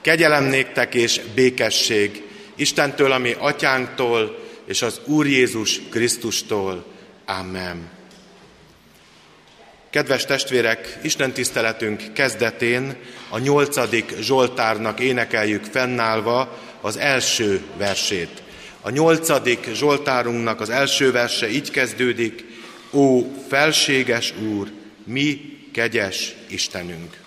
Kegyelem néktek és békesség Istentől, ami atyánktól, és az Úr Jézus Krisztustól. Amen. Kedves testvérek, Isten tiszteletünk kezdetén a nyolcadik Zsoltárnak énekeljük fennállva az első versét. A nyolcadik Zsoltárunknak az első verse így kezdődik, Ó, felséges Úr, mi kegyes Istenünk.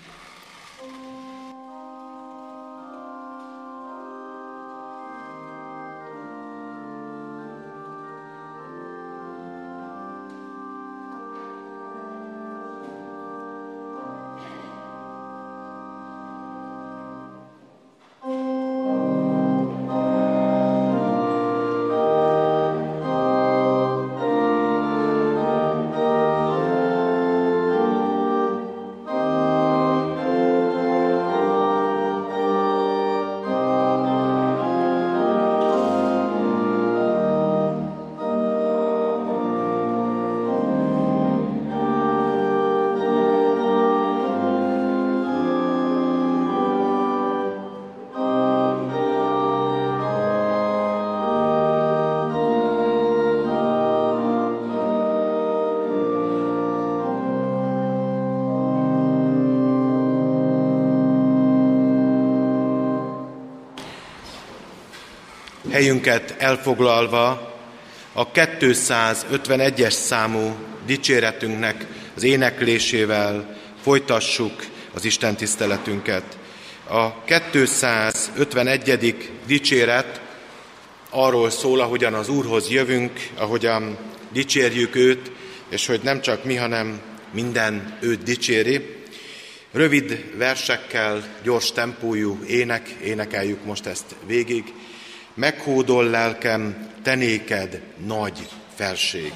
Helyünket elfoglalva a 251-es számú dicséretünknek az éneklésével folytassuk az Isten tiszteletünket. A 251. dicséret arról szól, ahogyan az Úrhoz jövünk, ahogyan dicsérjük őt, és hogy nem csak mi, hanem minden őt dicséri. Rövid versekkel, gyors tempójú ének, énekeljük most ezt végig meghódol lelkem, tenéked nagy felség.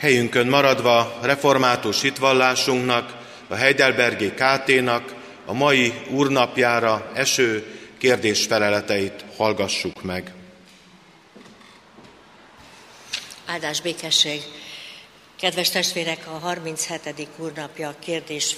Helyünkön maradva református hitvallásunknak, a Heidelbergi KT-nak a mai úrnapjára eső kérdésfeleleteit hallgassuk meg. Áldás békesség! Kedves testvérek, a 37. úrnapja kérdés,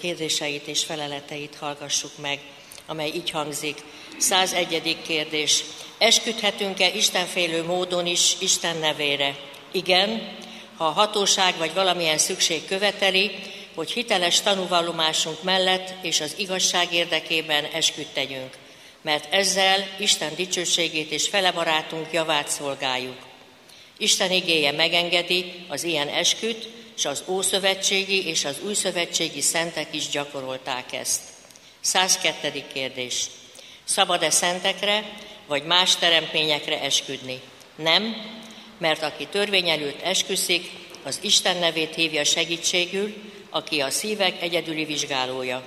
kérdéseit és feleleteit hallgassuk meg, amely így hangzik. 101. kérdés. Esküdhetünk-e Istenfélő módon is Isten nevére? Igen, ha a hatóság vagy valamilyen szükség követeli, hogy hiteles tanúvallomásunk mellett és az igazság érdekében esküdt tegyünk, mert ezzel Isten dicsőségét és felebarátunk javát szolgáljuk. Isten igéje megengedi az ilyen esküt, és az Ószövetségi és az Újszövetségi szentek is gyakorolták ezt. 102. kérdés. Szabad-e szentekre vagy más teremtményekre esküdni? Nem, mert aki törvény előtt esküszik, az Isten nevét hívja segítségül, aki a szívek egyedüli vizsgálója,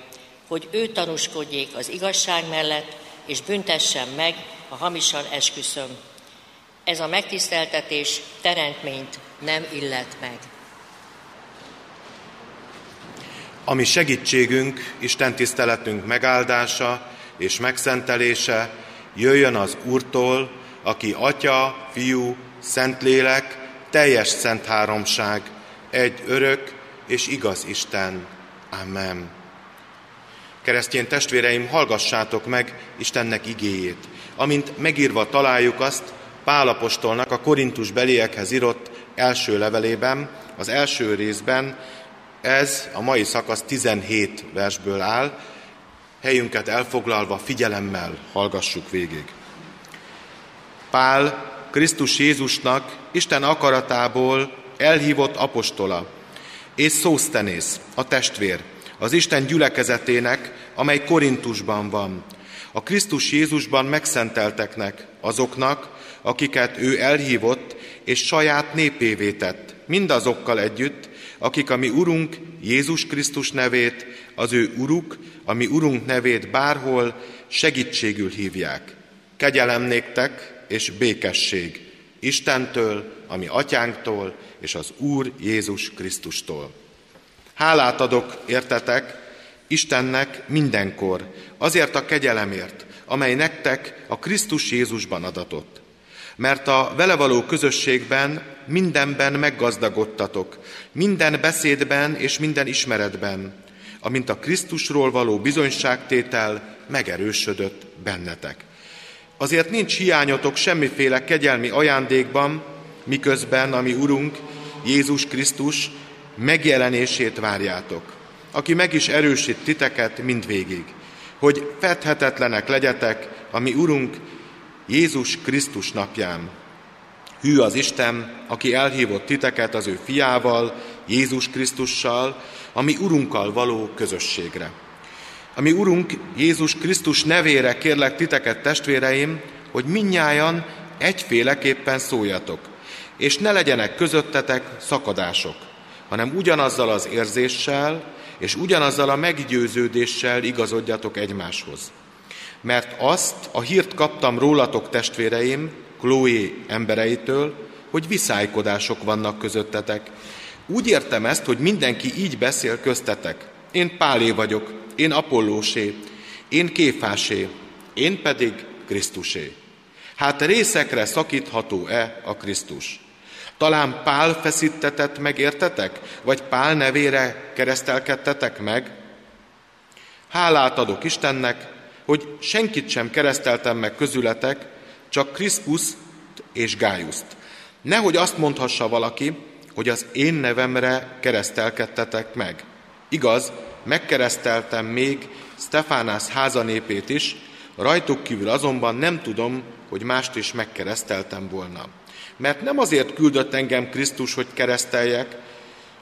hogy ő tanúskodjék az igazság mellett, és büntessen meg, ha hamisan esküszöm. Ez a megtiszteltetés teremtményt nem illet meg. Ami segítségünk, Isten tiszteletünk megáldása és megszentelése jöjjön az Úrtól, aki Atya, Fiú, Szentlélek, teljes szent háromság, egy örök és igaz Isten. Amen. Keresztény testvéreim, hallgassátok meg Istennek igéjét. Amint megírva találjuk azt Pálapostolnak a Korintus beliekhez írott első levelében, az első részben, ez a mai szakasz 17 versből áll, helyünket elfoglalva figyelemmel hallgassuk végig. Pál Krisztus Jézusnak Isten akaratából elhívott apostola, és Szósztenész, a testvér, az Isten gyülekezetének, amely Korintusban van, a Krisztus Jézusban megszentelteknek, azoknak, akiket ő elhívott, és saját népévé tett, mindazokkal együtt, akik a mi Urunk Jézus Krisztus nevét, az ő Uruk, a mi Urunk nevét bárhol segítségül hívják. Kegyelem néktek és békesség Istentől, ami atyánktól, és az Úr Jézus Krisztustól. Hálát adok, értetek, Istennek mindenkor, azért a kegyelemért, amely nektek a Krisztus Jézusban adatott. Mert a vele való közösségben mindenben meggazdagodtatok, minden beszédben és minden ismeretben, amint a Krisztusról való bizonyságtétel megerősödött bennetek. Azért nincs hiányotok semmiféle kegyelmi ajándékban, miközben, ami Urunk, Jézus Krisztus megjelenését várjátok, aki meg is erősít titeket mindvégig, hogy fedhetetlenek legyetek, ami Urunk Jézus Krisztus napján. Hű az Isten, aki elhívott titeket az ő fiával, Jézus Krisztussal, ami Urunkkal való közösségre. Ami Urunk Jézus Krisztus nevére kérlek titeket, testvéreim, hogy minnyájan egyféleképpen szóljatok, és ne legyenek közöttetek szakadások, hanem ugyanazzal az érzéssel és ugyanazzal a meggyőződéssel igazodjatok egymáshoz. Mert azt a hírt kaptam rólatok, testvéreim, Chloe embereitől, hogy viszálykodások vannak közöttetek. Úgy értem ezt, hogy mindenki így beszél köztetek. Én Pálé vagyok, én Apollósé, én Kéfásé, én pedig Krisztusé. Hát részekre szakítható-e a Krisztus? Talán Pál feszítetett meg, értetek? Vagy Pál nevére keresztelkedtetek meg? Hálát adok Istennek, hogy senkit sem kereszteltem meg közületek, csak Kriszpus és Gájuszt. Nehogy azt mondhassa valaki, hogy az én nevemre keresztelkedtetek meg. Igaz, megkereszteltem még Stefánász házanépét is, rajtuk kívül azonban nem tudom, hogy mást is megkereszteltem volna. Mert nem azért küldött engem Krisztus, hogy kereszteljek,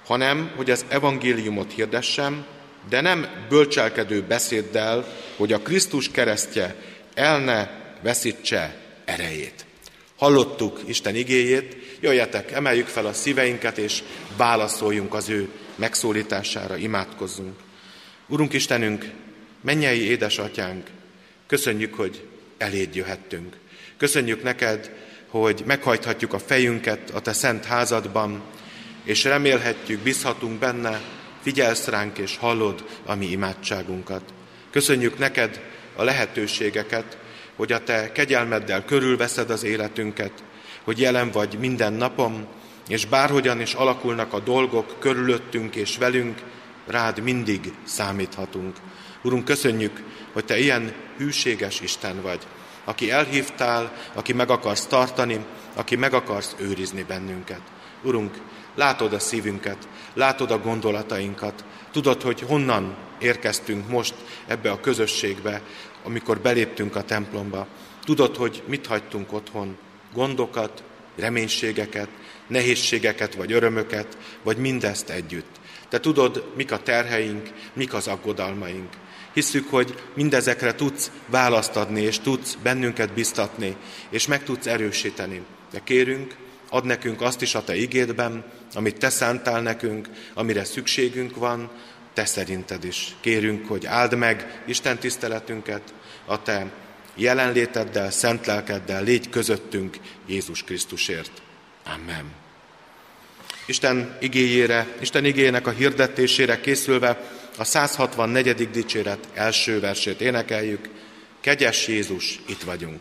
hanem hogy az evangéliumot hirdessem, de nem bölcselkedő beszéddel, hogy a Krisztus keresztje el ne veszítse erejét. Hallottuk Isten igéjét, jöjjetek, emeljük fel a szíveinket, és válaszoljunk az ő megszólítására, imádkozzunk. Urunk Istenünk, mennyei édesatyánk, köszönjük, hogy eléd jöhettünk. Köszönjük neked, hogy meghajthatjuk a fejünket a te szent házadban, és remélhetjük, bízhatunk benne, figyelsz ránk és hallod a mi imádságunkat. Köszönjük neked a lehetőségeket, hogy a te kegyelmeddel körülveszed az életünket, hogy jelen vagy minden napom, és bárhogyan is alakulnak a dolgok körülöttünk és velünk, rád mindig számíthatunk. Urunk, köszönjük, hogy Te ilyen hűséges Isten vagy, aki elhívtál, aki meg akarsz tartani, aki meg akarsz őrizni bennünket. Urunk, látod a szívünket, látod a gondolatainkat, tudod, hogy honnan érkeztünk most ebbe a közösségbe, amikor beléptünk a templomba. Tudod, hogy mit hagytunk otthon, gondokat, reménységeket, nehézségeket vagy örömöket, vagy mindezt együtt. Te tudod, mik a terheink, mik az aggodalmaink. Hisszük, hogy mindezekre tudsz választ adni, és tudsz bennünket biztatni, és meg tudsz erősíteni. De kérünk, ad nekünk azt is a Te igédben, amit Te szántál nekünk, amire szükségünk van, Te szerinted is. Kérünk, hogy áld meg Isten tiszteletünket, a Te jelenléteddel, szent lelkeddel légy közöttünk Jézus Krisztusért. Amen. Isten igéjére, Isten igéjének a hirdetésére készülve a 164. dicséret első versét énekeljük. Kegyes Jézus, itt vagyunk.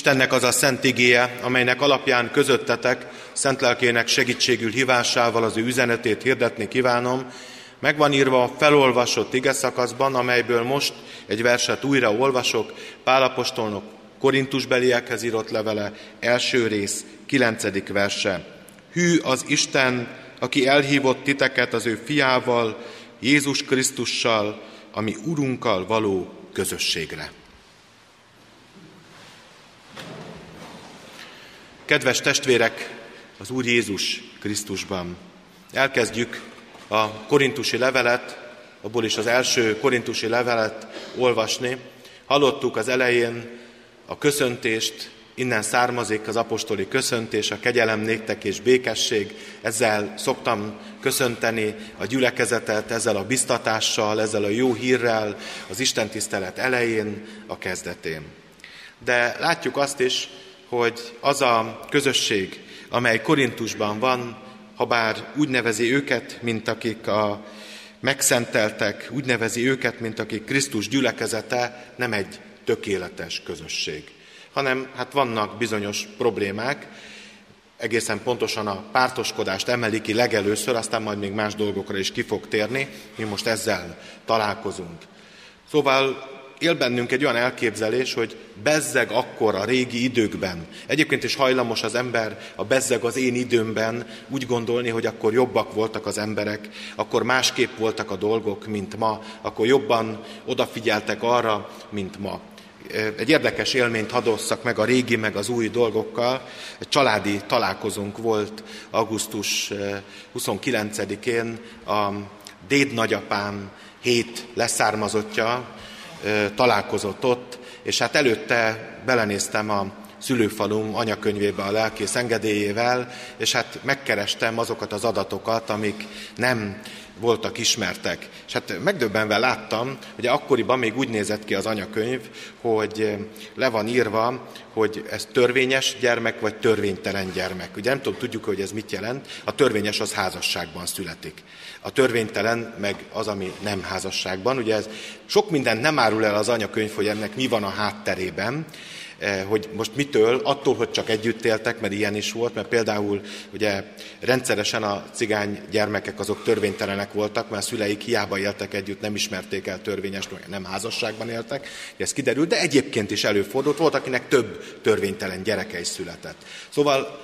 Istennek az a szent igéje, amelynek alapján közöttetek, szent lelkének segítségül hívásával az ő üzenetét hirdetni kívánom, meg van írva a felolvasott ige szakaszban, amelyből most egy verset újra olvasok, Pálapostolnok Korintusbeliekhez írott levele, első rész, kilencedik verse. Hű az Isten, aki elhívott titeket az ő fiával, Jézus Krisztussal, ami Urunkkal való közösségre. Kedves testvérek, az Úr Jézus Krisztusban. Elkezdjük a korintusi levelet, abból is az első korintusi levelet olvasni. Hallottuk az elején a köszöntést, innen származik az apostoli köszöntés, a kegyelem néktek és békesség. Ezzel szoktam köszönteni a gyülekezetet, ezzel a biztatással, ezzel a jó hírrel az Isten tisztelet elején, a kezdetén. De látjuk azt is, hogy az a közösség, amely Korintusban van, ha bár úgy nevezi őket, mint akik a megszenteltek, úgy nevezi őket, mint akik Krisztus gyülekezete, nem egy tökéletes közösség, hanem hát vannak bizonyos problémák, egészen pontosan a pártoskodást emeli ki legelőször, aztán majd még más dolgokra is ki fog térni, mi most ezzel találkozunk. Szóval él bennünk egy olyan elképzelés, hogy bezzeg akkor a régi időkben. Egyébként is hajlamos az ember a bezzeg az én időmben úgy gondolni, hogy akkor jobbak voltak az emberek, akkor másképp voltak a dolgok, mint ma, akkor jobban odafigyeltek arra, mint ma. Egy érdekes élményt hadosszak meg a régi, meg az új dolgokkal. Egy családi találkozónk volt augusztus 29-én a déd nagyapám hét leszármazottja találkozott ott, és hát előtte belenéztem a szülőfalum anyakönyvébe a lelkész engedélyével, és hát megkerestem azokat az adatokat, amik nem voltak ismertek. És hát megdöbbenve láttam, hogy akkoriban még úgy nézett ki az anyakönyv, hogy le van írva, hogy ez törvényes gyermek, vagy törvénytelen gyermek. Ugye nem tudom, tudjuk, hogy ez mit jelent. A törvényes az házasságban születik. A törvénytelen meg az, ami nem házasságban. Ugye ez sok mindent nem árul el az anyakönyv, hogy ennek mi van a hátterében, Eh, hogy most mitől, attól, hogy csak együtt éltek, mert ilyen is volt, mert például ugye rendszeresen a cigány gyermekek azok törvénytelenek voltak, mert a szüleik hiába éltek együtt, nem ismerték el törvényes, nem házasságban éltek, ez kiderült, de egyébként is előfordult, volt, akinek több törvénytelen gyereke is született. Szóval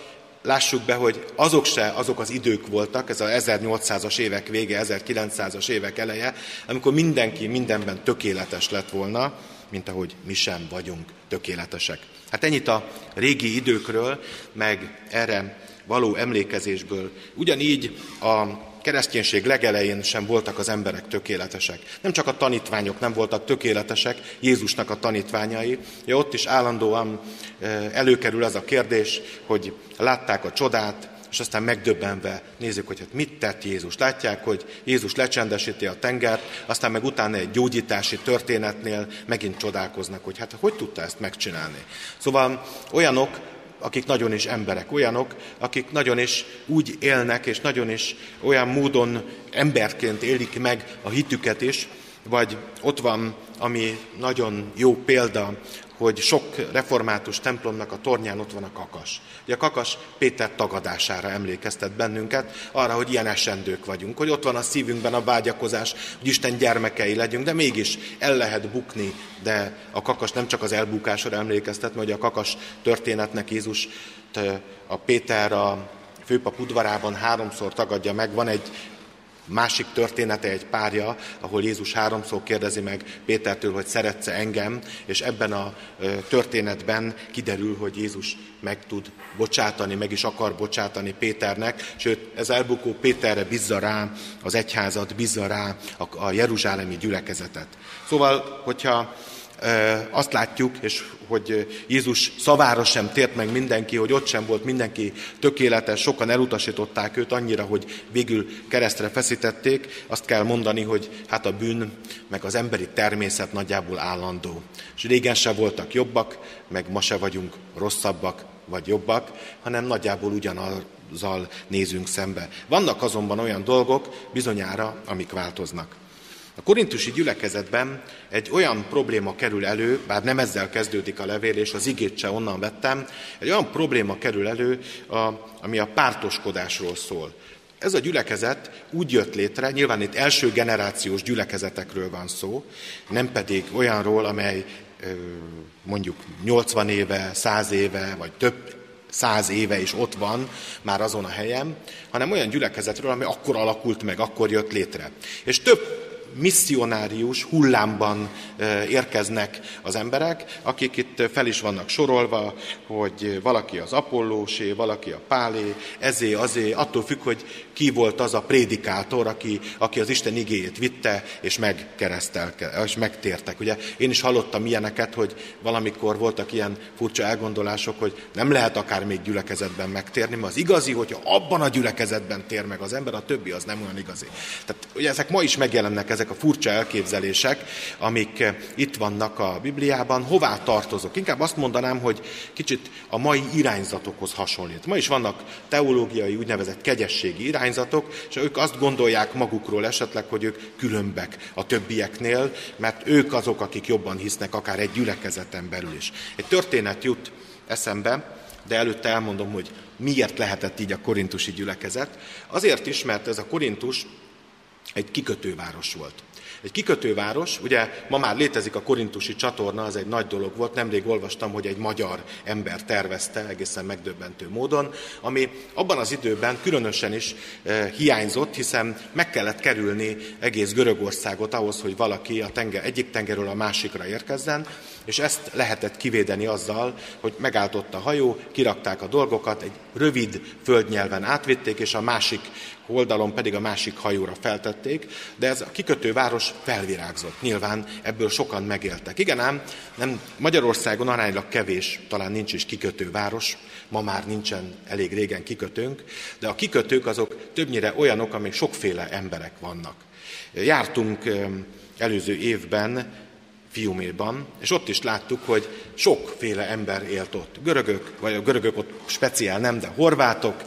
lássuk be, hogy azok se azok az idők voltak, ez a 1800-as évek vége, 1900-as évek eleje, amikor mindenki mindenben tökéletes lett volna, mint ahogy mi sem vagyunk tökéletesek. Hát ennyit a régi időkről, meg erre való emlékezésből. Ugyanígy a kereszténység legelején sem voltak az emberek tökéletesek. Nem csak a tanítványok nem voltak tökéletesek, Jézusnak a tanítványai. Ja, ott is állandóan eh, előkerül ez a kérdés, hogy látták a csodát, és aztán megdöbbenve nézzük, hogy hát mit tett Jézus. Látják, hogy Jézus lecsendesíti a tengert, aztán meg utána egy gyógyítási történetnél megint csodálkoznak, hogy hát hogy tudta ezt megcsinálni. Szóval olyanok, akik nagyon is emberek, olyanok, akik nagyon is úgy élnek, és nagyon is olyan módon emberként élik meg a hitüket is, vagy ott van, ami nagyon jó példa, hogy sok református templomnak a tornyán ott van a kakas. Ugye a kakas Péter tagadására emlékeztet bennünket, arra, hogy ilyen esendők vagyunk, hogy ott van a szívünkben a vágyakozás, hogy Isten gyermekei legyünk, de mégis el lehet bukni, de a kakas nem csak az elbukásra emlékeztet, mert a kakas történetnek Jézus a Péter a főpap udvarában háromszor tagadja meg, van egy Másik története egy párja, ahol Jézus háromszor kérdezi meg Pétertől, hogy szeretsz engem, és ebben a történetben kiderül, hogy Jézus meg tud bocsátani, meg is akar bocsátani Péternek, sőt, ez elbukó Péterre bízza rá az egyházat, bízza rá a, a jeruzsálemi gyülekezetet. Szóval, hogyha azt látjuk, és hogy Jézus szavára sem tért meg mindenki, hogy ott sem volt mindenki tökéletes, sokan elutasították őt annyira, hogy végül keresztre feszítették, azt kell mondani, hogy hát a bűn, meg az emberi természet nagyjából állandó. És régen se voltak jobbak, meg ma se vagyunk rosszabbak, vagy jobbak, hanem nagyjából ugyanazzal nézünk szembe. Vannak azonban olyan dolgok bizonyára, amik változnak. A korintusi gyülekezetben egy olyan probléma kerül elő, bár nem ezzel kezdődik a levél, és az igét se onnan vettem, egy olyan probléma kerül elő, ami a pártoskodásról szól. Ez a gyülekezet úgy jött létre, nyilván itt első generációs gyülekezetekről van szó, nem pedig olyanról, amely mondjuk 80 éve, 100 éve, vagy több száz éve is ott van már azon a helyen, hanem olyan gyülekezetről, ami akkor alakult meg, akkor jött létre. És több misszionárius hullámban érkeznek az emberek, akik itt fel is vannak sorolva, hogy valaki az Apollósé, valaki a Pálé, ezé, azé, attól függ, hogy ki volt az a prédikátor, aki, aki az Isten igéjét vitte, és megkeresztelke, és megtértek. Ugye én is hallottam ilyeneket, hogy valamikor voltak ilyen furcsa elgondolások, hogy nem lehet akár még gyülekezetben megtérni, mert az igazi, hogyha abban a gyülekezetben tér meg az ember, a többi az nem olyan igazi. Tehát ugye ezek ma is megjelennek, ezek a furcsa elképzelések, amik itt vannak a Bibliában. Hová tartozok? Inkább azt mondanám, hogy kicsit a mai irányzatokhoz hasonlít. Ma is vannak teológiai úgynevezett kegyességi irányzatok, és ők azt gondolják magukról esetleg, hogy ők különbek a többieknél, mert ők azok, akik jobban hisznek akár egy gyülekezeten belül is. Egy történet jut eszembe, de előtte elmondom, hogy miért lehetett így a korintusi gyülekezet. Azért is, mert ez a korintus egy kikötőváros volt. Egy kikötőváros, ugye ma már létezik a korintusi csatorna, az egy nagy dolog volt, nemrég olvastam, hogy egy magyar ember tervezte egészen megdöbbentő módon, ami abban az időben különösen is e, hiányzott, hiszen meg kellett kerülni egész Görögországot ahhoz, hogy valaki a tenger, egyik tengerről a másikra érkezzen, És ezt lehetett kivédeni azzal, hogy megáltott a hajó, kirakták a dolgokat, egy rövid földnyelven átvitték, és a másik oldalon pedig a másik hajóra feltették, de ez a kikötő város felvirágzott. Nyilván ebből sokan megéltek. Igen ám, nem, Magyarországon aránylag kevés, talán nincs is kikötő város, ma már nincsen elég régen kikötőnk, de a kikötők azok többnyire olyanok, amik sokféle emberek vannak. Jártunk előző évben Fiuméban, és ott is láttuk, hogy sokféle ember élt ott. Görögök, vagy a görögök ott speciál nem, de horvátok,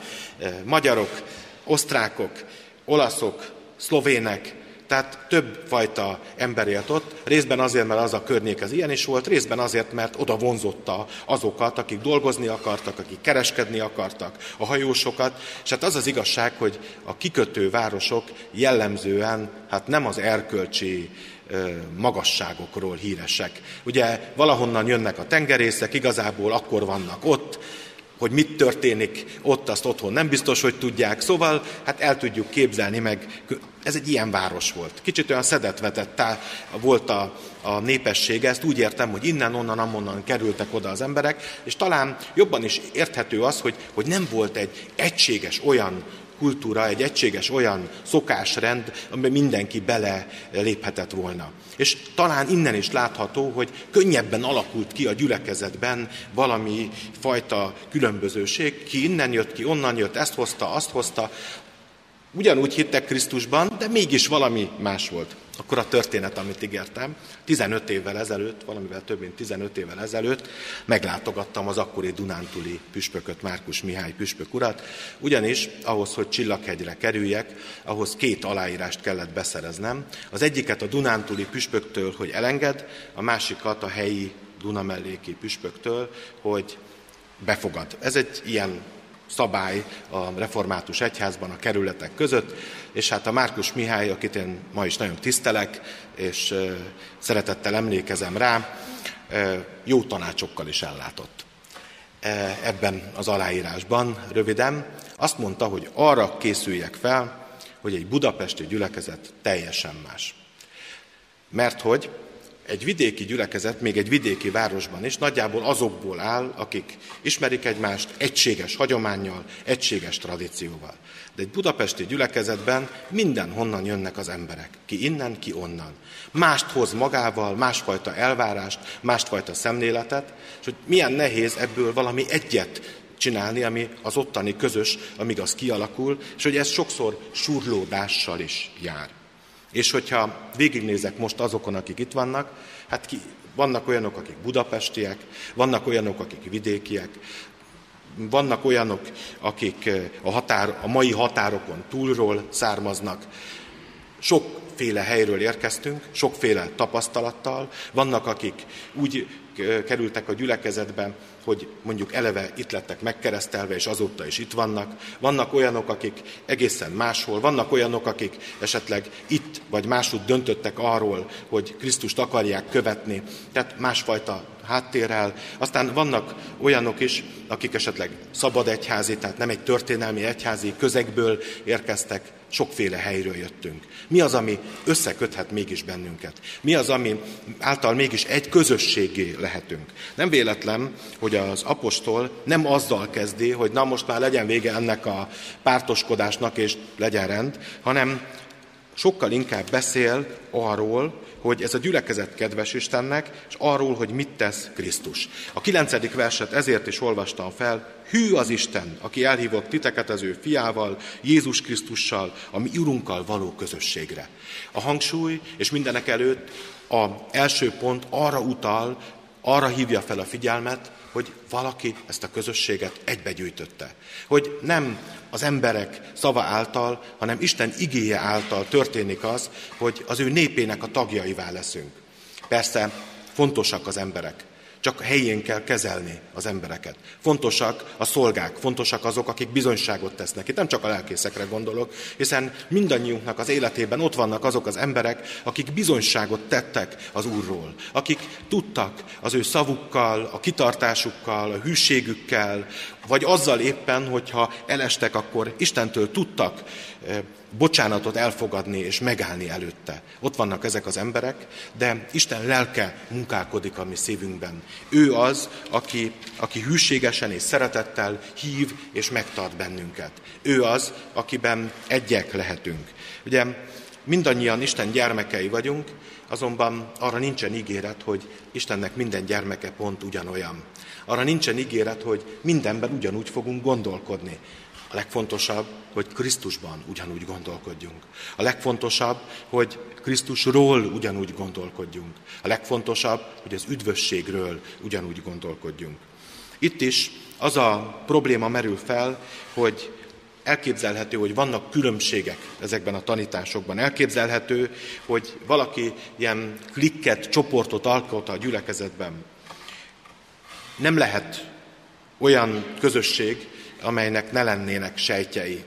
magyarok, osztrákok, olaszok, szlovének, tehát több fajta ember élt ott, részben azért, mert az a környék az ilyen is volt, részben azért, mert oda vonzotta azokat, akik dolgozni akartak, akik kereskedni akartak, a hajósokat, és hát az az igazság, hogy a kikötő városok jellemzően hát nem az erkölcsi magasságokról híresek. Ugye valahonnan jönnek a tengerészek, igazából akkor vannak ott, hogy mit történik ott, azt otthon nem biztos, hogy tudják. Szóval hát el tudjuk képzelni meg, ez egy ilyen város volt. Kicsit olyan szedetvetett volt a, a népessége, ezt úgy értem, hogy innen, onnan, amonnan kerültek oda az emberek, és talán jobban is érthető az, hogy, hogy nem volt egy egységes olyan kultúra, egy egységes olyan szokásrend, amiben mindenki bele léphetett volna. És talán innen is látható, hogy könnyebben alakult ki a gyülekezetben valami fajta különbözőség. Ki innen jött, ki onnan jött, ezt hozta, azt hozta. Ugyanúgy hittek Krisztusban, de mégis valami más volt. Akkor a történet, amit ígértem, 15 évvel ezelőtt, valamivel több mint 15 évvel ezelőtt meglátogattam az akkori Dunántúli püspököt, Márkus Mihály püspök urat, ugyanis ahhoz, hogy Csillaghegyre kerüljek, ahhoz két aláírást kellett beszereznem. Az egyiket a Dunántúli püspöktől, hogy elenged, a másikat a helyi Dunamelléki püspöktől, hogy befogad. Ez egy ilyen szabály a református egyházban a kerületek között, és hát a Márkus Mihály, akit én ma is nagyon tisztelek, és szeretettel emlékezem rá, jó tanácsokkal is ellátott. Ebben az aláírásban röviden azt mondta, hogy arra készüljek fel, hogy egy budapesti gyülekezet teljesen más. Mert hogy egy vidéki gyülekezet, még egy vidéki városban is nagyjából azokból áll, akik ismerik egymást egységes hagyományjal, egységes tradícióval. De egy budapesti gyülekezetben mindenhonnan jönnek az emberek. Ki innen, ki onnan. Mást hoz magával, másfajta elvárást, másfajta szemléletet, és hogy milyen nehéz ebből valami egyet csinálni, ami az ottani közös, amíg az kialakul, és hogy ez sokszor surlódással is jár. És hogyha végignézek most azokon, akik itt vannak, hát ki, vannak olyanok, akik budapestiek, vannak olyanok, akik vidékiek, vannak olyanok, akik eh, a, határ, a mai határokon túlról származnak. Sokféle helyről érkeztünk, sokféle tapasztalattal. Vannak, akik úgy eh, kerültek a gyülekezetbe, hogy mondjuk eleve itt lettek megkeresztelve, és azóta is itt vannak. Vannak olyanok, akik egészen máshol, vannak olyanok, akik esetleg itt vagy máshogy döntöttek arról, hogy Krisztust akarják követni, tehát másfajta háttérrel. Aztán vannak olyanok is, akik esetleg szabad egyházi, tehát nem egy történelmi egyházi közegből érkeztek, sokféle helyről jöttünk. Mi az, ami összeköthet mégis bennünket? Mi az, ami által mégis egy közösségé lehetünk? Nem véletlen, hogy az apostol nem azzal kezdi, hogy na most már legyen vége ennek a pártoskodásnak és legyen rend, hanem sokkal inkább beszél arról, hogy ez a gyülekezet kedves Istennek, és arról, hogy mit tesz Krisztus. A kilencedik verset ezért is olvastam fel, hű az Isten, aki elhívott titeket az ő fiával, Jézus Krisztussal, a mi Urunkkal való közösségre. A hangsúly, és mindenek előtt a első pont arra utal, arra hívja fel a figyelmet, hogy valaki ezt a közösséget egybegyűjtötte. Hogy nem az emberek szava által, hanem Isten igéje által történik az, hogy az ő népének a tagjaivá leszünk. Persze fontosak az emberek, csak helyén kell kezelni az embereket. Fontosak a szolgák, fontosak azok, akik bizonyságot tesznek. Itt nem csak a lelkészekre gondolok, hiszen mindannyiunknak az életében ott vannak azok az emberek, akik bizonyságot tettek az Úrról, akik tudtak az ő szavukkal, a kitartásukkal, a hűségükkel, vagy azzal éppen, hogyha elestek, akkor Istentől tudtak bocsánatot elfogadni és megállni előtte. Ott vannak ezek az emberek, de Isten lelke munkálkodik a mi szívünkben. Ő az, aki, aki hűségesen és szeretettel hív és megtart bennünket. Ő az, akiben egyek lehetünk. Ugye mindannyian Isten gyermekei vagyunk, azonban arra nincsen ígéret, hogy Istennek minden gyermeke pont ugyanolyan. Arra nincsen ígéret, hogy mindenben ugyanúgy fogunk gondolkodni. A legfontosabb, hogy Krisztusban ugyanúgy gondolkodjunk. A legfontosabb, hogy Krisztusról ugyanúgy gondolkodjunk. A legfontosabb, hogy az üdvösségről ugyanúgy gondolkodjunk. Itt is az a probléma merül fel, hogy elképzelhető, hogy vannak különbségek ezekben a tanításokban. Elképzelhető, hogy valaki ilyen klikket, csoportot alkot a gyülekezetben. Nem lehet olyan közösség, amelynek ne lennének sejtjei.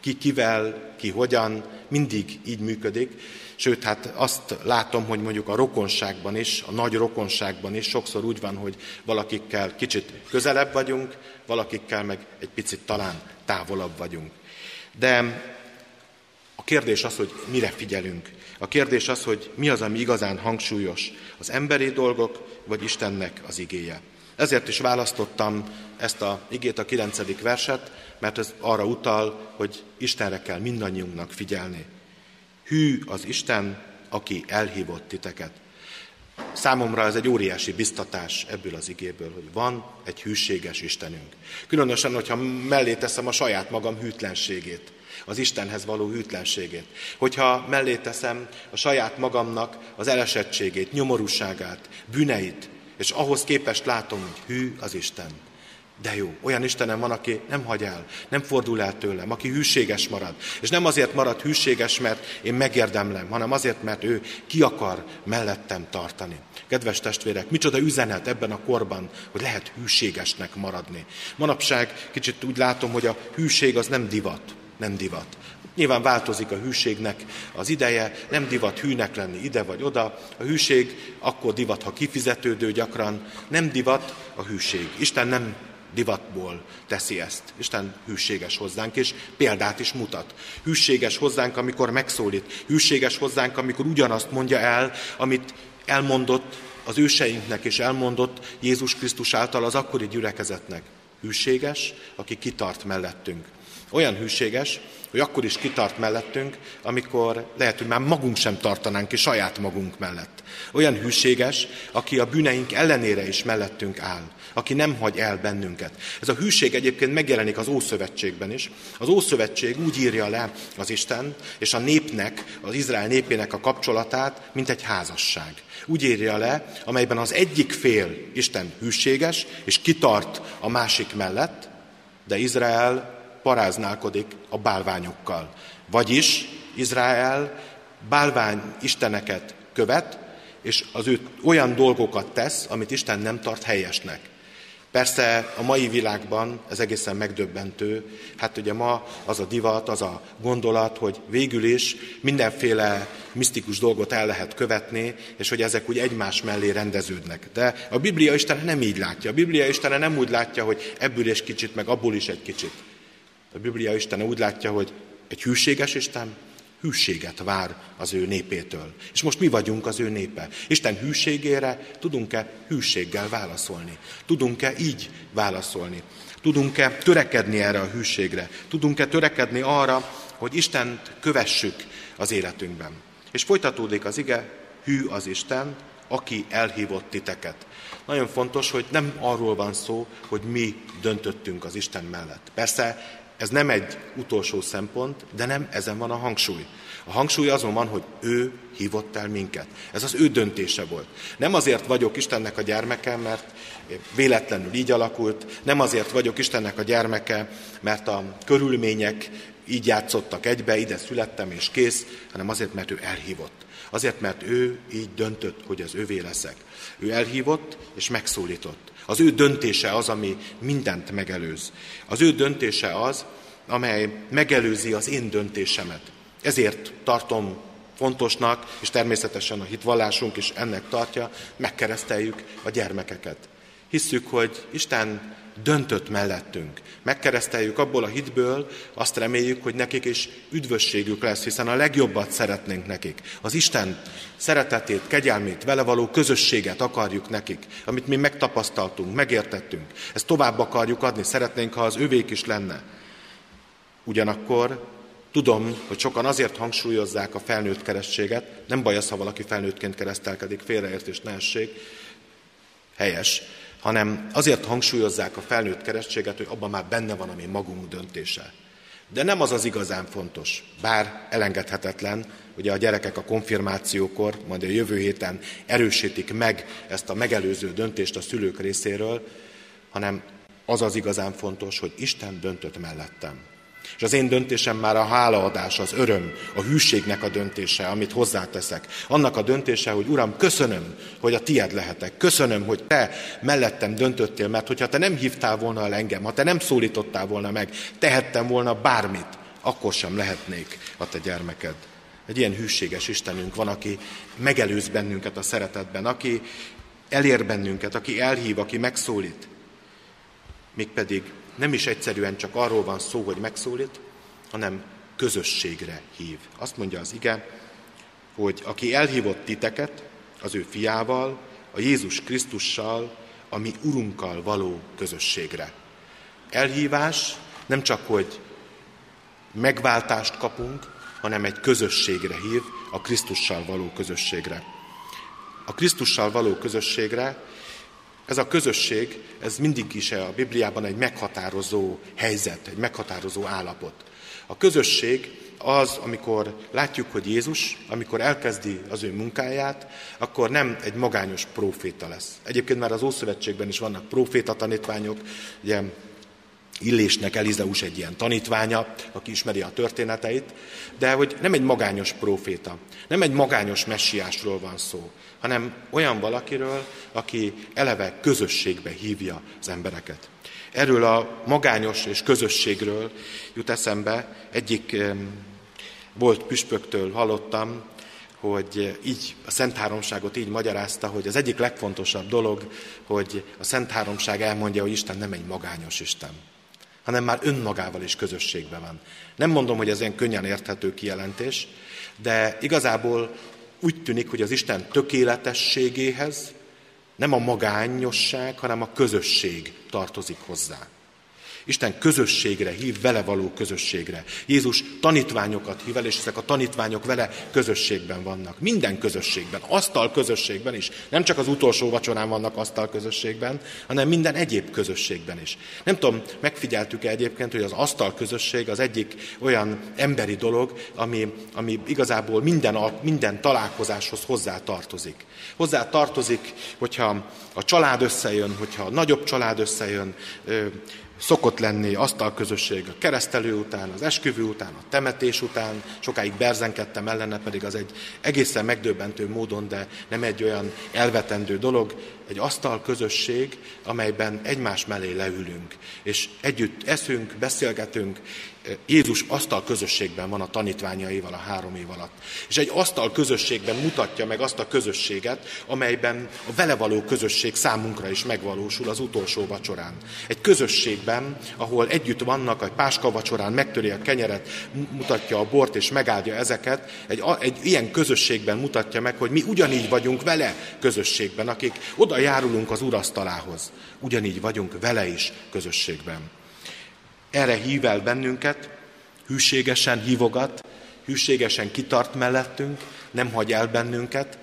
Ki kivel, ki hogyan, mindig így működik. Sőt, hát azt látom, hogy mondjuk a rokonságban is, a nagy rokonságban is sokszor úgy van, hogy valakikkel kicsit közelebb vagyunk, valakikkel meg egy picit talán távolabb vagyunk. De a kérdés az, hogy mire figyelünk. A kérdés az, hogy mi az, ami igazán hangsúlyos. Az emberi dolgok, vagy Istennek az igéje. Ezért is választottam ezt a igét, a kilencedik verset, mert ez arra utal, hogy Istenre kell mindannyiunknak figyelni. Hű az Isten, aki elhívott titeket. Számomra ez egy óriási biztatás ebből az igéből, hogy van egy hűséges Istenünk. Különösen, hogyha mellé teszem a saját magam hűtlenségét, az Istenhez való hűtlenségét. Hogyha mellé teszem a saját magamnak az elesettségét, nyomorúságát, bűneit, és ahhoz képest látom, hogy hű az Isten. De jó, olyan Istenem van, aki nem hagy el, nem fordul el tőlem, aki hűséges marad. És nem azért marad hűséges, mert én megérdemlem, hanem azért, mert ő ki akar mellettem tartani. Kedves testvérek, micsoda üzenet ebben a korban, hogy lehet hűségesnek maradni. Manapság kicsit úgy látom, hogy a hűség az nem divat, nem divat. Nyilván változik a hűségnek az ideje, nem divat hűnek lenni ide vagy oda. A hűség akkor divat, ha kifizetődő gyakran, nem divat a hűség. Isten nem divatból teszi ezt. Isten hűséges hozzánk, és példát is mutat. Hűséges hozzánk, amikor megszólít. Hűséges hozzánk, amikor ugyanazt mondja el, amit elmondott az őseinknek, és elmondott Jézus Krisztus által az akkori gyülekezetnek. Hűséges, aki kitart mellettünk. Olyan hűséges, hogy akkor is kitart mellettünk, amikor lehet, hogy már magunk sem tartanánk ki saját magunk mellett. Olyan hűséges, aki a bűneink ellenére is mellettünk áll, aki nem hagy el bennünket. Ez a hűség egyébként megjelenik az Ószövetségben is. Az Ószövetség úgy írja le az Isten és a népnek, az Izrael népének a kapcsolatát, mint egy házasság. Úgy írja le, amelyben az egyik fél Isten hűséges, és kitart a másik mellett, de Izrael paráználkodik a bálványokkal. Vagyis Izrael bálvány isteneket követ, és az ő olyan dolgokat tesz, amit Isten nem tart helyesnek. Persze a mai világban ez egészen megdöbbentő. Hát ugye ma az a divat, az a gondolat, hogy végül is mindenféle misztikus dolgot el lehet követni, és hogy ezek úgy egymás mellé rendeződnek. De a Biblia Isten nem így látja. A Biblia Isten nem úgy látja, hogy ebből is kicsit, meg abból is egy kicsit. A Biblia Isten úgy látja, hogy egy hűséges Isten hűséget vár az ő népétől. És most mi vagyunk az ő népe. Isten hűségére tudunk-e hűséggel válaszolni? Tudunk-e így válaszolni? Tudunk-e törekedni erre a hűségre? Tudunk-e törekedni arra, hogy Istent kövessük az életünkben? És folytatódik az ige, hű az Isten, aki elhívott titeket. Nagyon fontos, hogy nem arról van szó, hogy mi döntöttünk az Isten mellett. Persze ez nem egy utolsó szempont, de nem ezen van a hangsúly. A hangsúly azon van, hogy ő hívott el minket. Ez az ő döntése volt. Nem azért vagyok Istennek a gyermeke, mert véletlenül így alakult, nem azért vagyok Istennek a gyermeke, mert a körülmények így játszottak egybe, ide születtem és kész, hanem azért, mert ő elhívott. Azért, mert ő így döntött, hogy az ővé leszek. Ő elhívott és megszólított. Az ő döntése az, ami mindent megelőz. Az ő döntése az, amely megelőzi az én döntésemet. Ezért tartom fontosnak, és természetesen a hitvallásunk is ennek tartja, megkereszteljük a gyermekeket. Hisszük, hogy Isten döntött mellettünk. Megkereszteljük abból a hitből, azt reméljük, hogy nekik is üdvösségük lesz, hiszen a legjobbat szeretnénk nekik. Az Isten szeretetét, kegyelmét, vele való közösséget akarjuk nekik, amit mi megtapasztaltunk, megértettünk. Ezt tovább akarjuk adni, szeretnénk, ha az övék is lenne. Ugyanakkor tudom, hogy sokan azért hangsúlyozzák a felnőtt keresztséget, nem baj az, ha valaki felnőttként keresztelkedik, félreértés ne essék, helyes, hanem azért hangsúlyozzák a felnőtt keresztséget, hogy abban már benne van a mi magunk döntése. De nem az az igazán fontos, bár elengedhetetlen, ugye a gyerekek a konfirmációkor, majd a jövő héten erősítik meg ezt a megelőző döntést a szülők részéről, hanem az az igazán fontos, hogy Isten döntött mellettem. És az én döntésem már a hálaadás, az öröm, a hűségnek a döntése, amit hozzáteszek. Annak a döntése, hogy Uram, köszönöm, hogy a tied lehetek. Köszönöm, hogy te mellettem döntöttél, mert hogyha te nem hívtál volna el engem, ha te nem szólítottál volna meg, tehettem volna bármit, akkor sem lehetnék a te gyermeked. Egy ilyen hűséges Istenünk van, aki megelőz bennünket a szeretetben, aki elér bennünket, aki elhív, aki megszólít. Mégpedig nem is egyszerűen csak arról van szó, hogy megszólít, hanem közösségre hív. Azt mondja az ige, hogy aki elhívott titeket az ő fiával, a Jézus Krisztussal, a mi Urunkkal való közösségre. Elhívás nem csak, hogy megváltást kapunk, hanem egy közösségre hív, a Krisztussal való közösségre. A Krisztussal való közösségre ez a közösség, ez mindig is a Bibliában egy meghatározó helyzet, egy meghatározó állapot. A közösség az, amikor látjuk, hogy Jézus, amikor elkezdi az ő munkáját, akkor nem egy magányos proféta lesz. Egyébként már az Ószövetségben is vannak proféta tanítványok, ugye Illésnek Elizeus egy ilyen tanítványa, aki ismeri a történeteit, de hogy nem egy magányos proféta, nem egy magányos messiásról van szó, hanem olyan valakiről, aki eleve közösségbe hívja az embereket. Erről a magányos és közösségről jut eszembe, egyik volt püspöktől hallottam, hogy így a Szent Háromságot így magyarázta, hogy az egyik legfontosabb dolog, hogy a Szent Háromság elmondja, hogy Isten nem egy magányos Isten, hanem már önmagával is közösségben van. Nem mondom, hogy ez ilyen könnyen érthető kijelentés, de igazából úgy tűnik, hogy az Isten tökéletességéhez nem a magányosság, hanem a közösség tartozik hozzá. Isten közösségre hív, vele való közösségre. Jézus tanítványokat hív el, és ezek a tanítványok vele közösségben vannak. Minden közösségben, asztal közösségben is. Nem csak az utolsó vacsorán vannak asztal közösségben, hanem minden egyéb közösségben is. Nem tudom, megfigyeltük-e egyébként, hogy az asztal közösség az egyik olyan emberi dolog, ami, ami igazából minden, minden találkozáshoz hozzá tartozik. Hozzá tartozik, hogyha a család összejön, hogyha a nagyobb család összejön, szokott lenni asztalközösség a keresztelő után, az esküvő után, a temetés után, sokáig berzenkedtem ellene, pedig az egy egészen megdöbbentő módon, de nem egy olyan elvetendő dolog, egy asztalközösség, amelyben egymás mellé leülünk, és együtt eszünk, beszélgetünk, Jézus asztal közösségben van a tanítványaival a három év alatt. És egy asztal közösségben mutatja meg azt a közösséget, amelyben a vele való közösség számunkra is megvalósul az utolsó vacsorán. Egy közösségben, ahol együtt vannak, a páska vacsorán megtöri a kenyeret, mutatja a bort és megáldja ezeket, egy, egy ilyen közösségben mutatja meg, hogy mi ugyanígy vagyunk vele közösségben, akik oda járulunk az urasztalához. Ugyanígy vagyunk vele is közösségben erre hív el bennünket, hűségesen hívogat, hűségesen kitart mellettünk, nem hagy el bennünket,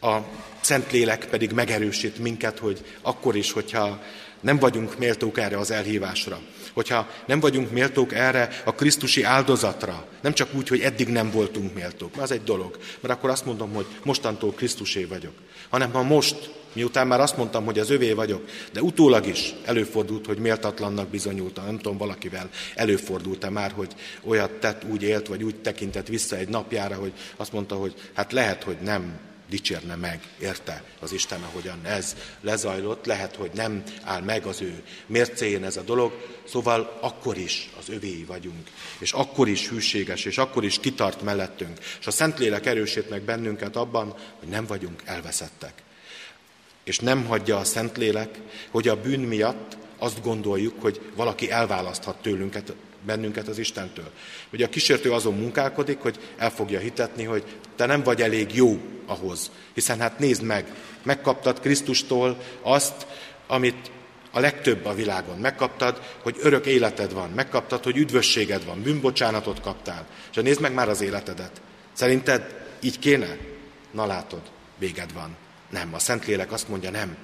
a Szentlélek pedig megerősít minket, hogy akkor is, hogyha nem vagyunk méltók erre az elhívásra, hogyha nem vagyunk méltók erre a Krisztusi áldozatra, nem csak úgy, hogy eddig nem voltunk méltók, mert az egy dolog, mert akkor azt mondom, hogy mostantól Krisztusé vagyok, hanem ha most Miután már azt mondtam, hogy az övé vagyok, de utólag is előfordult, hogy méltatlannak bizonyultam. Nem tudom, valakivel előfordult-e már, hogy olyat tett, úgy élt, vagy úgy tekintett vissza egy napjára, hogy azt mondta, hogy hát lehet, hogy nem dicsérne meg, érte az Isten, ahogyan ez lezajlott, lehet, hogy nem áll meg az ő mércéjén ez a dolog, szóval akkor is az övéi vagyunk, és akkor is hűséges, és akkor is kitart mellettünk, és a Szentlélek erősít meg bennünket abban, hogy nem vagyunk elveszettek és nem hagyja a Szentlélek, hogy a bűn miatt, azt gondoljuk, hogy valaki elválaszthat tőlünk, bennünket az Istentől. Ugye a kísértő azon munkálkodik, hogy el fogja hitetni, hogy te nem vagy elég jó ahhoz. Hiszen hát nézd meg, megkaptad Krisztustól azt, amit a legtöbb a világon. Megkaptad, hogy örök életed van, megkaptad, hogy üdvösséged van, bűnbocsánatot kaptál. És nézd meg már az életedet. Szerinted így kéne? Na látod, véged van. Nem, a Szentlélek azt mondja, nem.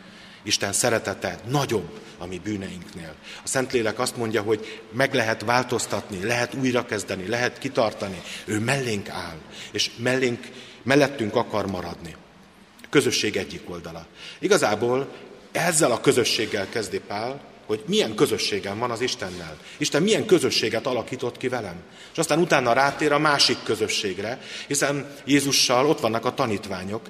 Isten szeretete nagyobb a mi bűneinknél. A Szentlélek azt mondja, hogy meg lehet változtatni, lehet újrakezdeni, lehet kitartani. Ő mellénk áll, és mellénk, mellettünk akar maradni. A közösség egyik oldala. Igazából ezzel a közösséggel kezdi Pál, hogy milyen közösségem van az Istennel. Isten milyen közösséget alakított ki velem. És aztán utána rátér a másik közösségre, hiszen Jézussal ott vannak a tanítványok,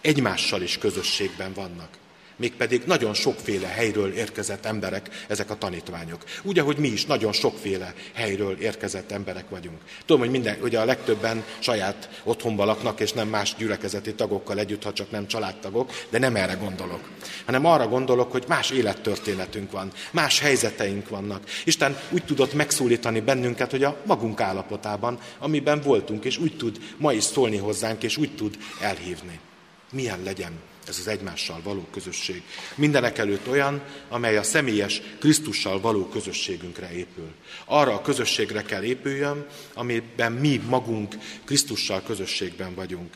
egymással is közösségben vannak mégpedig nagyon sokféle helyről érkezett emberek, ezek a tanítványok. Úgy, ahogy mi is nagyon sokféle helyről érkezett emberek vagyunk. Tudom, hogy minden, ugye a legtöbben saját otthonban laknak, és nem más gyülekezeti tagokkal együtt, ha csak nem családtagok, de nem erre gondolok. Hanem arra gondolok, hogy más élettörténetünk van, más helyzeteink vannak. Isten úgy tudott megszólítani bennünket, hogy a magunk állapotában, amiben voltunk, és úgy tud ma is szólni hozzánk, és úgy tud elhívni. Milyen legyen ez az egymással való közösség. Mindenek előtt olyan, amely a személyes Krisztussal való közösségünkre épül. Arra a közösségre kell épüljön, amiben mi magunk Krisztussal közösségben vagyunk.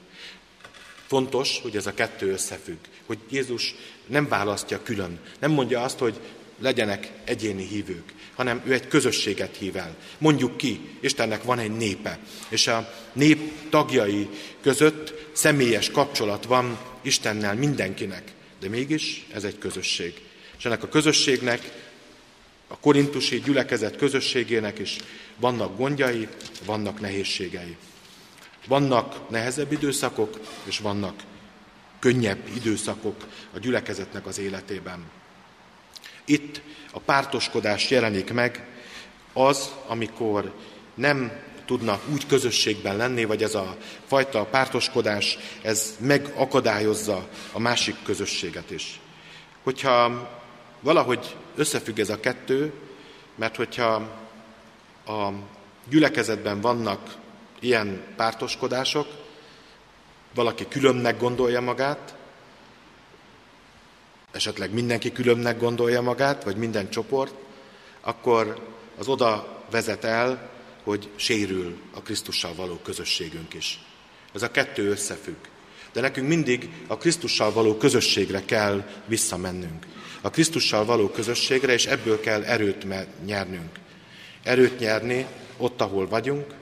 Fontos, hogy ez a kettő összefügg, hogy Jézus nem választja külön, nem mondja azt, hogy legyenek egyéni hívők, hanem ő egy közösséget hív el. Mondjuk ki, Istennek van egy népe, és a nép tagjai között személyes kapcsolat van Istennel mindenkinek, de mégis ez egy közösség. És ennek a közösségnek, a korintusi gyülekezet közösségének is vannak gondjai, vannak nehézségei. Vannak nehezebb időszakok, és vannak könnyebb időszakok a gyülekezetnek az életében. Itt a pártoskodás jelenik meg, az, amikor nem tudnak úgy közösségben lenni, vagy ez a fajta pártoskodás, ez megakadályozza a másik közösséget is. Hogyha valahogy összefügg ez a kettő, mert hogyha a gyülekezetben vannak ilyen pártoskodások, valaki különnek gondolja magát, esetleg mindenki különnek gondolja magát, vagy minden csoport, akkor az oda vezet el, hogy sérül a Krisztussal való közösségünk is. Ez a kettő összefügg. De nekünk mindig a Krisztussal való közösségre kell visszamennünk. A Krisztussal való közösségre, és ebből kell erőt nyernünk. Erőt nyerni ott, ahol vagyunk,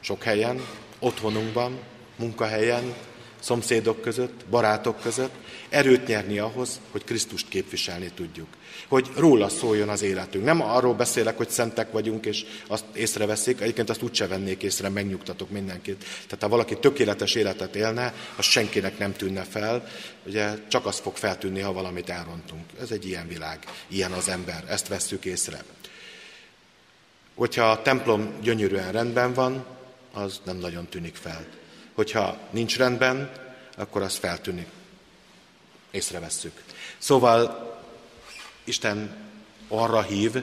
sok helyen, otthonunkban, munkahelyen, szomszédok között, barátok között, erőt nyerni ahhoz, hogy Krisztust képviselni tudjuk. Hogy róla szóljon az életünk. Nem arról beszélek, hogy szentek vagyunk, és azt észreveszik, egyébként azt úgyse vennék észre, megnyugtatok mindenkit. Tehát ha valaki tökéletes életet élne, az senkinek nem tűnne fel, ugye csak az fog feltűnni, ha valamit elrontunk. Ez egy ilyen világ, ilyen az ember, ezt vesszük észre. Hogyha a templom gyönyörűen rendben van, az nem nagyon tűnik fel. Hogyha nincs rendben, akkor az feltűnik. Észrevesszük. Szóval Isten arra hív,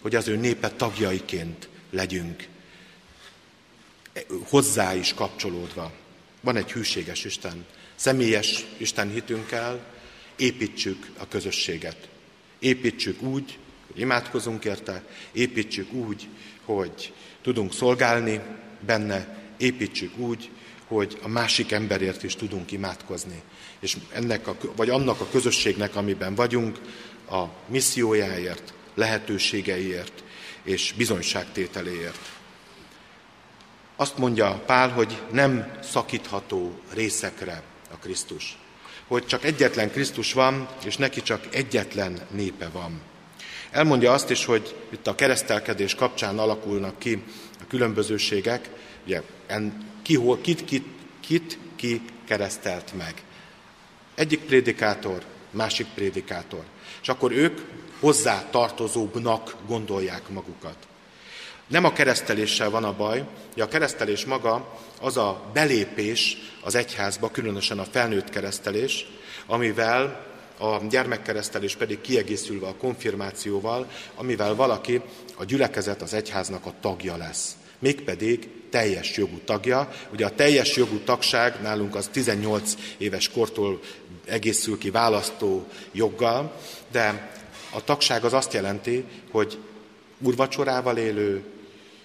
hogy az ő népe tagjaiként legyünk, hozzá is kapcsolódva. Van egy hűséges Isten, személyes Isten hitünkkel építsük a közösséget. Építsük úgy, hogy imádkozunk érte, építsük úgy, hogy tudunk szolgálni benne, építsük úgy, hogy a másik emberért is tudunk imádkozni. És ennek a, vagy annak a közösségnek, amiben vagyunk, a missziójáért, lehetőségeiért és bizonyságtételéért. Azt mondja Pál, hogy nem szakítható részekre a Krisztus. Hogy csak egyetlen Krisztus van, és neki csak egyetlen népe van. Elmondja azt is, hogy itt a keresztelkedés kapcsán alakulnak ki különbözőségek, ugye ki, kit, kit, kit ki keresztelt meg. Egyik prédikátor, másik prédikátor. És akkor ők hozzá tartozóbbnak gondolják magukat. Nem a kereszteléssel van a baj, hogy a keresztelés maga az a belépés az egyházba, különösen a felnőtt keresztelés, amivel a gyermekkeresztelés pedig kiegészülve a konfirmációval, amivel valaki a gyülekezet, az egyháznak a tagja lesz. Mégpedig teljes jogú tagja. Ugye a teljes jogú tagság nálunk az 18 éves kortól egészül ki választó joggal, de a tagság az azt jelenti, hogy urvacsorával élő,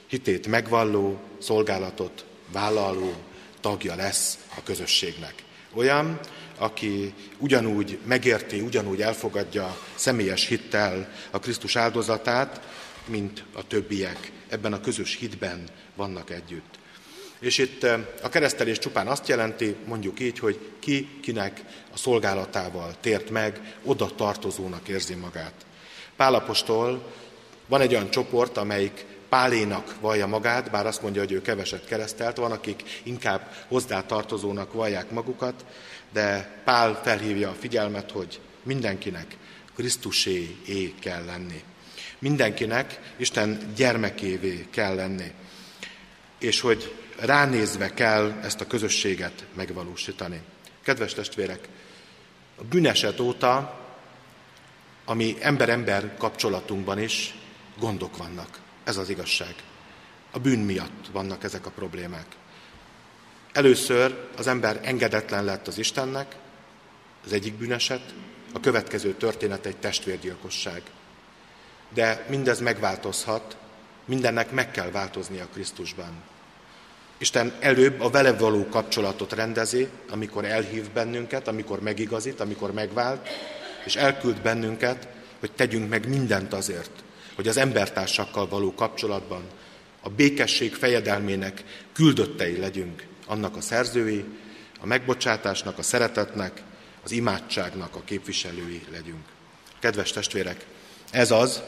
hitét megvalló, szolgálatot vállaló tagja lesz a közösségnek. Olyan, aki ugyanúgy megérti, ugyanúgy elfogadja személyes hittel a Krisztus áldozatát, mint a többiek. Ebben a közös hitben vannak együtt. És itt eh, a keresztelés csupán azt jelenti, mondjuk így, hogy ki kinek a szolgálatával tért meg, oda tartozónak érzi magát. Pálapostól van egy olyan csoport, amelyik Pálénak vallja magát, bár azt mondja, hogy ő keveset keresztelt, van, akik inkább hozzá tartozónak vallják magukat, de Pál felhívja a figyelmet, hogy mindenkinek Krisztusé kell lenni. Mindenkinek Isten gyermekévé kell lenni. És hogy ránézve kell ezt a közösséget megvalósítani. Kedves testvérek, a bűneset óta, ami ember-ember kapcsolatunkban is gondok vannak. Ez az igazság. A bűn miatt vannak ezek a problémák. Először az ember engedetlen lett az Istennek, az egyik bűneset, a következő történet egy testvérgyilkosság. De mindez megváltozhat, mindennek meg kell változnia Krisztusban. Isten előbb a vele való kapcsolatot rendezi, amikor elhív bennünket, amikor megigazít, amikor megvált, és elküld bennünket, hogy tegyünk meg mindent azért, hogy az embertársakkal való kapcsolatban a békesség fejedelmének küldöttei legyünk, annak a szerzői, a megbocsátásnak, a szeretetnek, az imádságnak a képviselői legyünk. Kedves testvérek, ez az,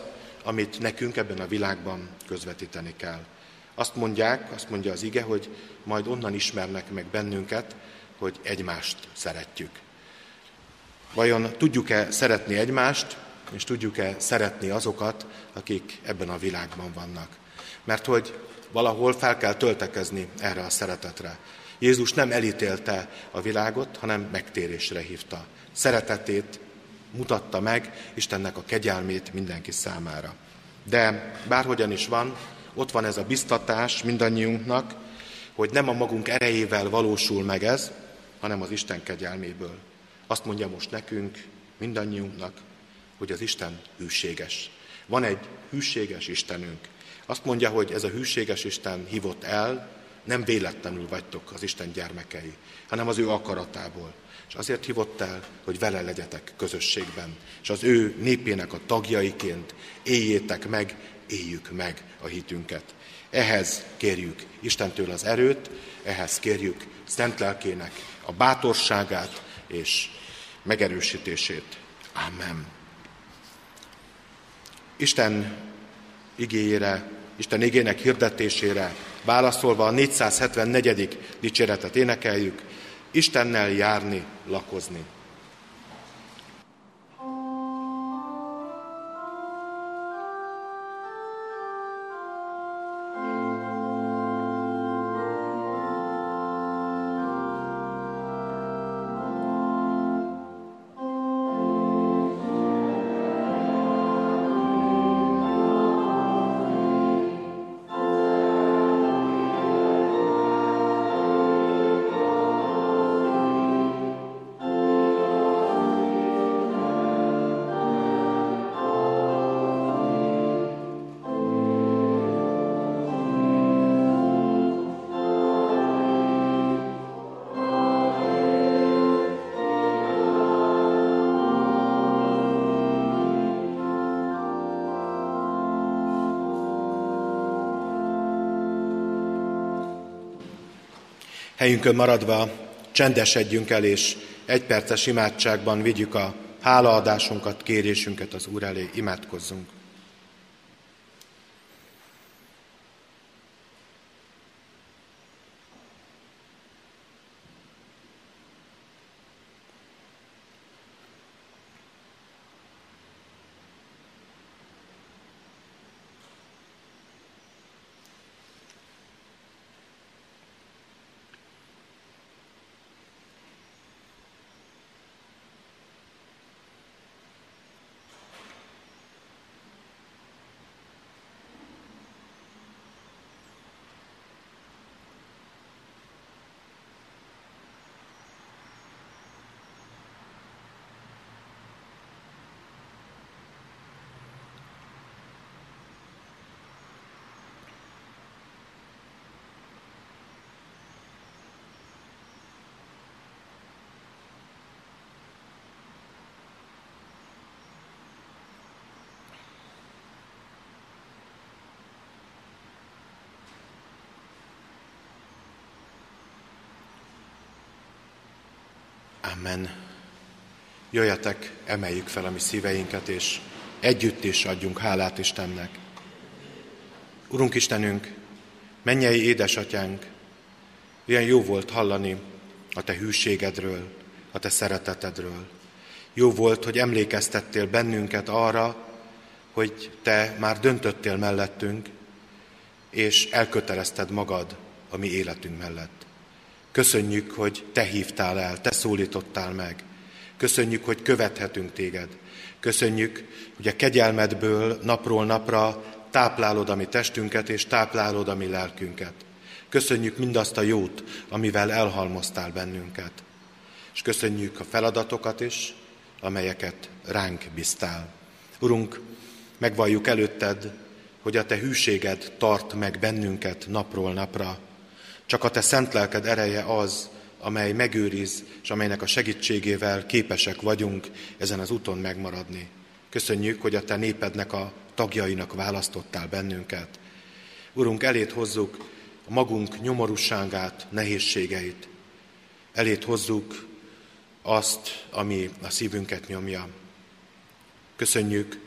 amit nekünk ebben a világban közvetíteni kell. Azt mondják, azt mondja az ige, hogy majd onnan ismernek meg bennünket, hogy egymást szeretjük. Vajon tudjuk-e szeretni egymást, és tudjuk-e szeretni azokat, akik ebben a világban vannak? Mert hogy valahol fel kell töltekezni erre a szeretetre. Jézus nem elítélte a világot, hanem megtérésre hívta. Szeretetét mutatta meg, Istennek a kegyelmét mindenki számára. De bárhogyan is van, ott van ez a biztatás mindannyiunknak, hogy nem a magunk erejével valósul meg ez, hanem az Isten kegyelméből. Azt mondja most nekünk, mindannyiunknak, hogy az Isten hűséges. Van egy hűséges Istenünk. Azt mondja, hogy ez a hűséges Isten hívott el, nem véletlenül vagytok az Isten gyermekei, hanem az ő akaratából. És azért hívott el, hogy vele legyetek közösségben, és az ő népének a tagjaiként éljétek meg, éljük meg a hitünket. Ehhez kérjük Istentől az erőt, ehhez kérjük Szent Lelkének a bátorságát és megerősítését. Amen. Isten igényére, Isten igének hirdetésére válaszolva a 474. dicséretet énekeljük, Istennel járni, lakozni. Helyünkön maradva csendesedjünk el, és egyperces imádságban vigyük a hálaadásunkat, kérésünket az Úr elé, imádkozzunk. Amen. Jöjjetek, emeljük fel a mi szíveinket, és együtt is adjunk hálát Istennek. Urunk Istenünk, mennyei édesatyánk, ilyen jó volt hallani a Te hűségedről, a Te szeretetedről. Jó volt, hogy emlékeztettél bennünket arra, hogy Te már döntöttél mellettünk, és elkötelezted magad a mi életünk mellett. Köszönjük, hogy Te hívtál el, Te szólítottál meg. Köszönjük, hogy követhetünk Téged. Köszönjük, hogy a kegyelmedből napról napra táplálod a mi testünket, és táplálod a mi lelkünket. Köszönjük mindazt a jót, amivel elhalmoztál bennünket. És köszönjük a feladatokat is, amelyeket ránk bíztál. Urunk, megvalljuk előtted, hogy a Te hűséged tart meg bennünket napról napra. Csak a Te szent lelked ereje az, amely megőriz, és amelynek a segítségével képesek vagyunk ezen az úton megmaradni. Köszönjük, hogy a Te népednek a tagjainak választottál bennünket. Urunk, elét hozzuk a magunk nyomorúságát, nehézségeit. Elét hozzuk azt, ami a szívünket nyomja. Köszönjük,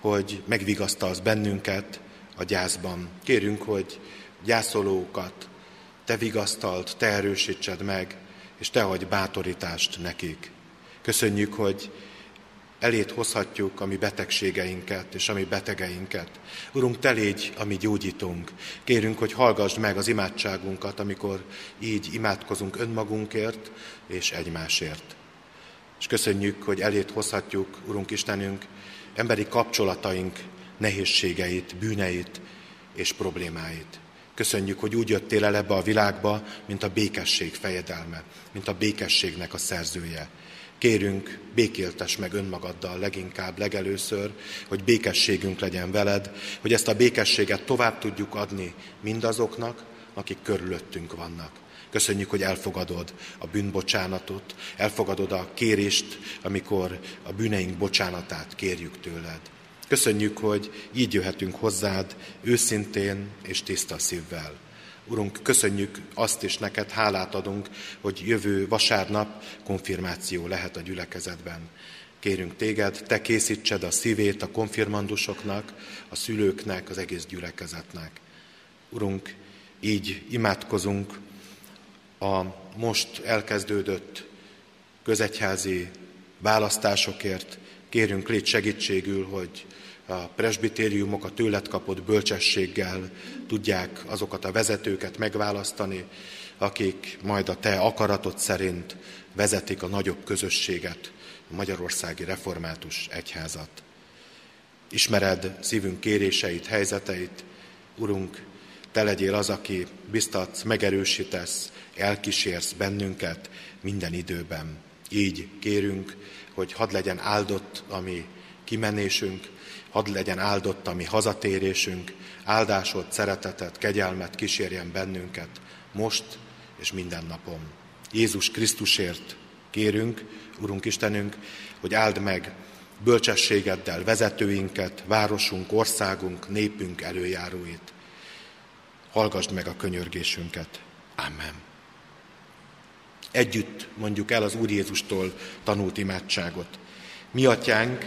hogy megvigasztalsz bennünket a gyászban. Kérünk, hogy gyászolókat te vigasztalt, te erősítsed meg, és te hagy bátorítást nekik. Köszönjük, hogy elét hozhatjuk a mi betegségeinket és a mi betegeinket. Urunk, te légy a mi gyógyítunk. Kérünk, hogy hallgassd meg az imádságunkat, amikor így imádkozunk önmagunkért és egymásért. És köszönjük, hogy elét hozhatjuk, Urunk Istenünk, emberi kapcsolataink nehézségeit, bűneit és problémáit. Köszönjük, hogy úgy jöttél el ebbe a világba, mint a békesség fejedelme, mint a békességnek a szerzője. Kérünk, békéltes meg önmagaddal leginkább, legelőször, hogy békességünk legyen veled, hogy ezt a békességet tovább tudjuk adni mindazoknak, akik körülöttünk vannak. Köszönjük, hogy elfogadod a bűnbocsánatot, elfogadod a kérést, amikor a bűneink bocsánatát kérjük tőled. Köszönjük, hogy így jöhetünk hozzád őszintén és tiszta szívvel. Urunk, köszönjük azt is neked, hálát adunk, hogy jövő vasárnap konfirmáció lehet a gyülekezetben. Kérünk téged, te készítsed a szívét a konfirmandusoknak, a szülőknek, az egész gyülekezetnek. Urunk, így imádkozunk a most elkezdődött közegyházi választásokért, kérünk légy segítségül, hogy a presbitériumok a tőlet kapott bölcsességgel tudják azokat a vezetőket megválasztani, akik majd a te akaratod szerint vezetik a nagyobb közösséget, a Magyarországi Református Egyházat. Ismered szívünk kéréseit, helyzeteit, Urunk, te legyél az, aki biztatsz, megerősítesz, elkísérsz bennünket minden időben. Így kérünk, hogy hadd legyen áldott a mi kimenésünk, hadd legyen áldott a mi hazatérésünk, áldásod, szeretetet, kegyelmet kísérjen bennünket most és minden napon. Jézus Krisztusért kérünk, Urunk Istenünk, hogy áld meg bölcsességeddel vezetőinket, városunk, országunk, népünk előjáróit. Hallgassd meg a könyörgésünket. Amen. Együtt mondjuk el az Úr Jézustól tanult imádságot. Mi atyánk,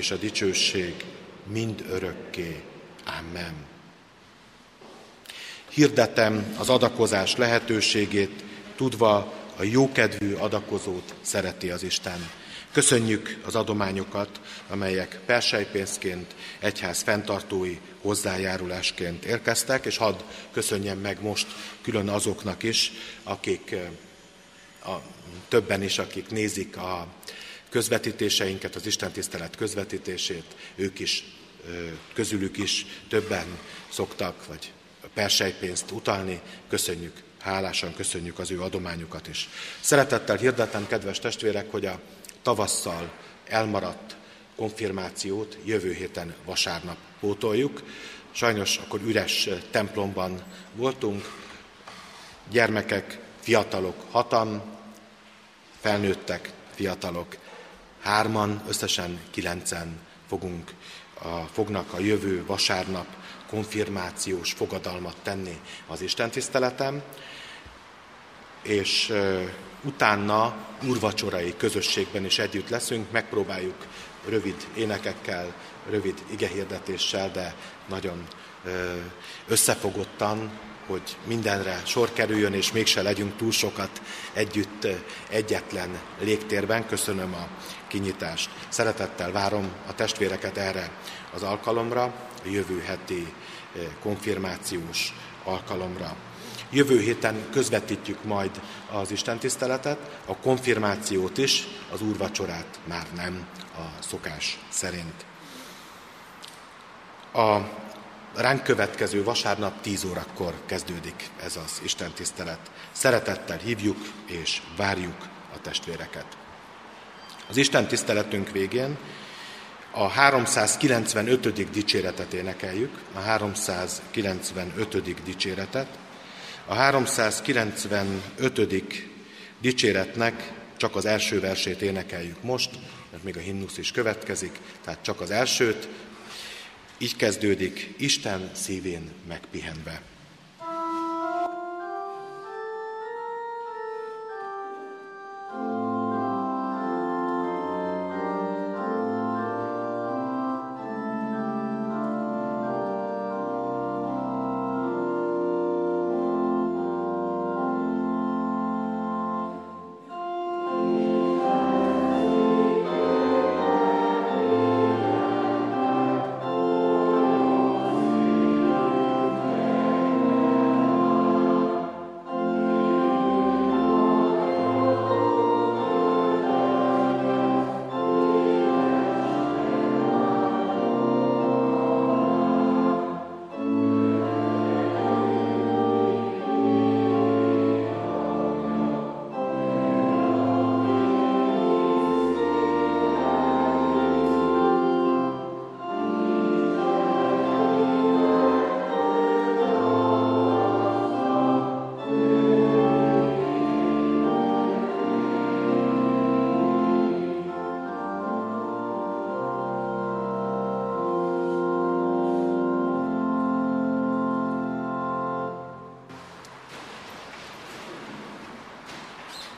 és a dicsőség mind örökké. Amen. Hirdetem az adakozás lehetőségét, tudva a jókedvű adakozót szereti az Isten. Köszönjük az adományokat, amelyek persejpénzként, egyház fenntartói hozzájárulásként érkeztek, és hadd köszönjem meg most külön azoknak is, akik a, többen is, akik nézik a közvetítéseinket, az Isten tisztelet közvetítését, ők is, közülük is többen szoktak, vagy persejpénzt utalni. Köszönjük hálásan köszönjük az ő adományukat is. Szeretettel hirdetem, kedves testvérek, hogy a tavasszal elmaradt konfirmációt jövő héten vasárnap pótoljuk. Sajnos akkor üres templomban voltunk, gyermekek, fiatalok hatan, felnőttek, fiatalok hárman, összesen kilencen fogunk a, fognak a jövő vasárnap konfirmációs fogadalmat tenni az Isten tiszteletem, és utána úrvacsorai közösségben is együtt leszünk, megpróbáljuk rövid énekekkel, rövid igehirdetéssel, de nagyon összefogottan, hogy mindenre sor kerüljön, és mégse legyünk túl sokat együtt egyetlen légtérben. Köszönöm a kinyitást. Szeretettel várom a testvéreket erre az alkalomra, a jövő heti konfirmációs alkalomra. Jövő héten közvetítjük majd az Isten tiszteletet, a konfirmációt is, az úrvacsorát már nem a szokás szerint. A ránk következő vasárnap 10 órakor kezdődik ez az Isten tisztelet. Szeretettel hívjuk és várjuk a testvéreket. Az Isten tiszteletünk végén a 395. dicséretet énekeljük, a 395. dicséretet. A 395. dicséretnek csak az első versét énekeljük most, mert még a himnusz is következik, tehát csak az elsőt. Így kezdődik, Isten szívén megpihenve.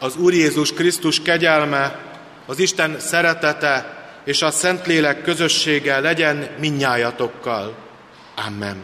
Az Úr Jézus Krisztus kegyelme, az Isten szeretete és a Szentlélek közössége legyen minnyájatokkal. Amen.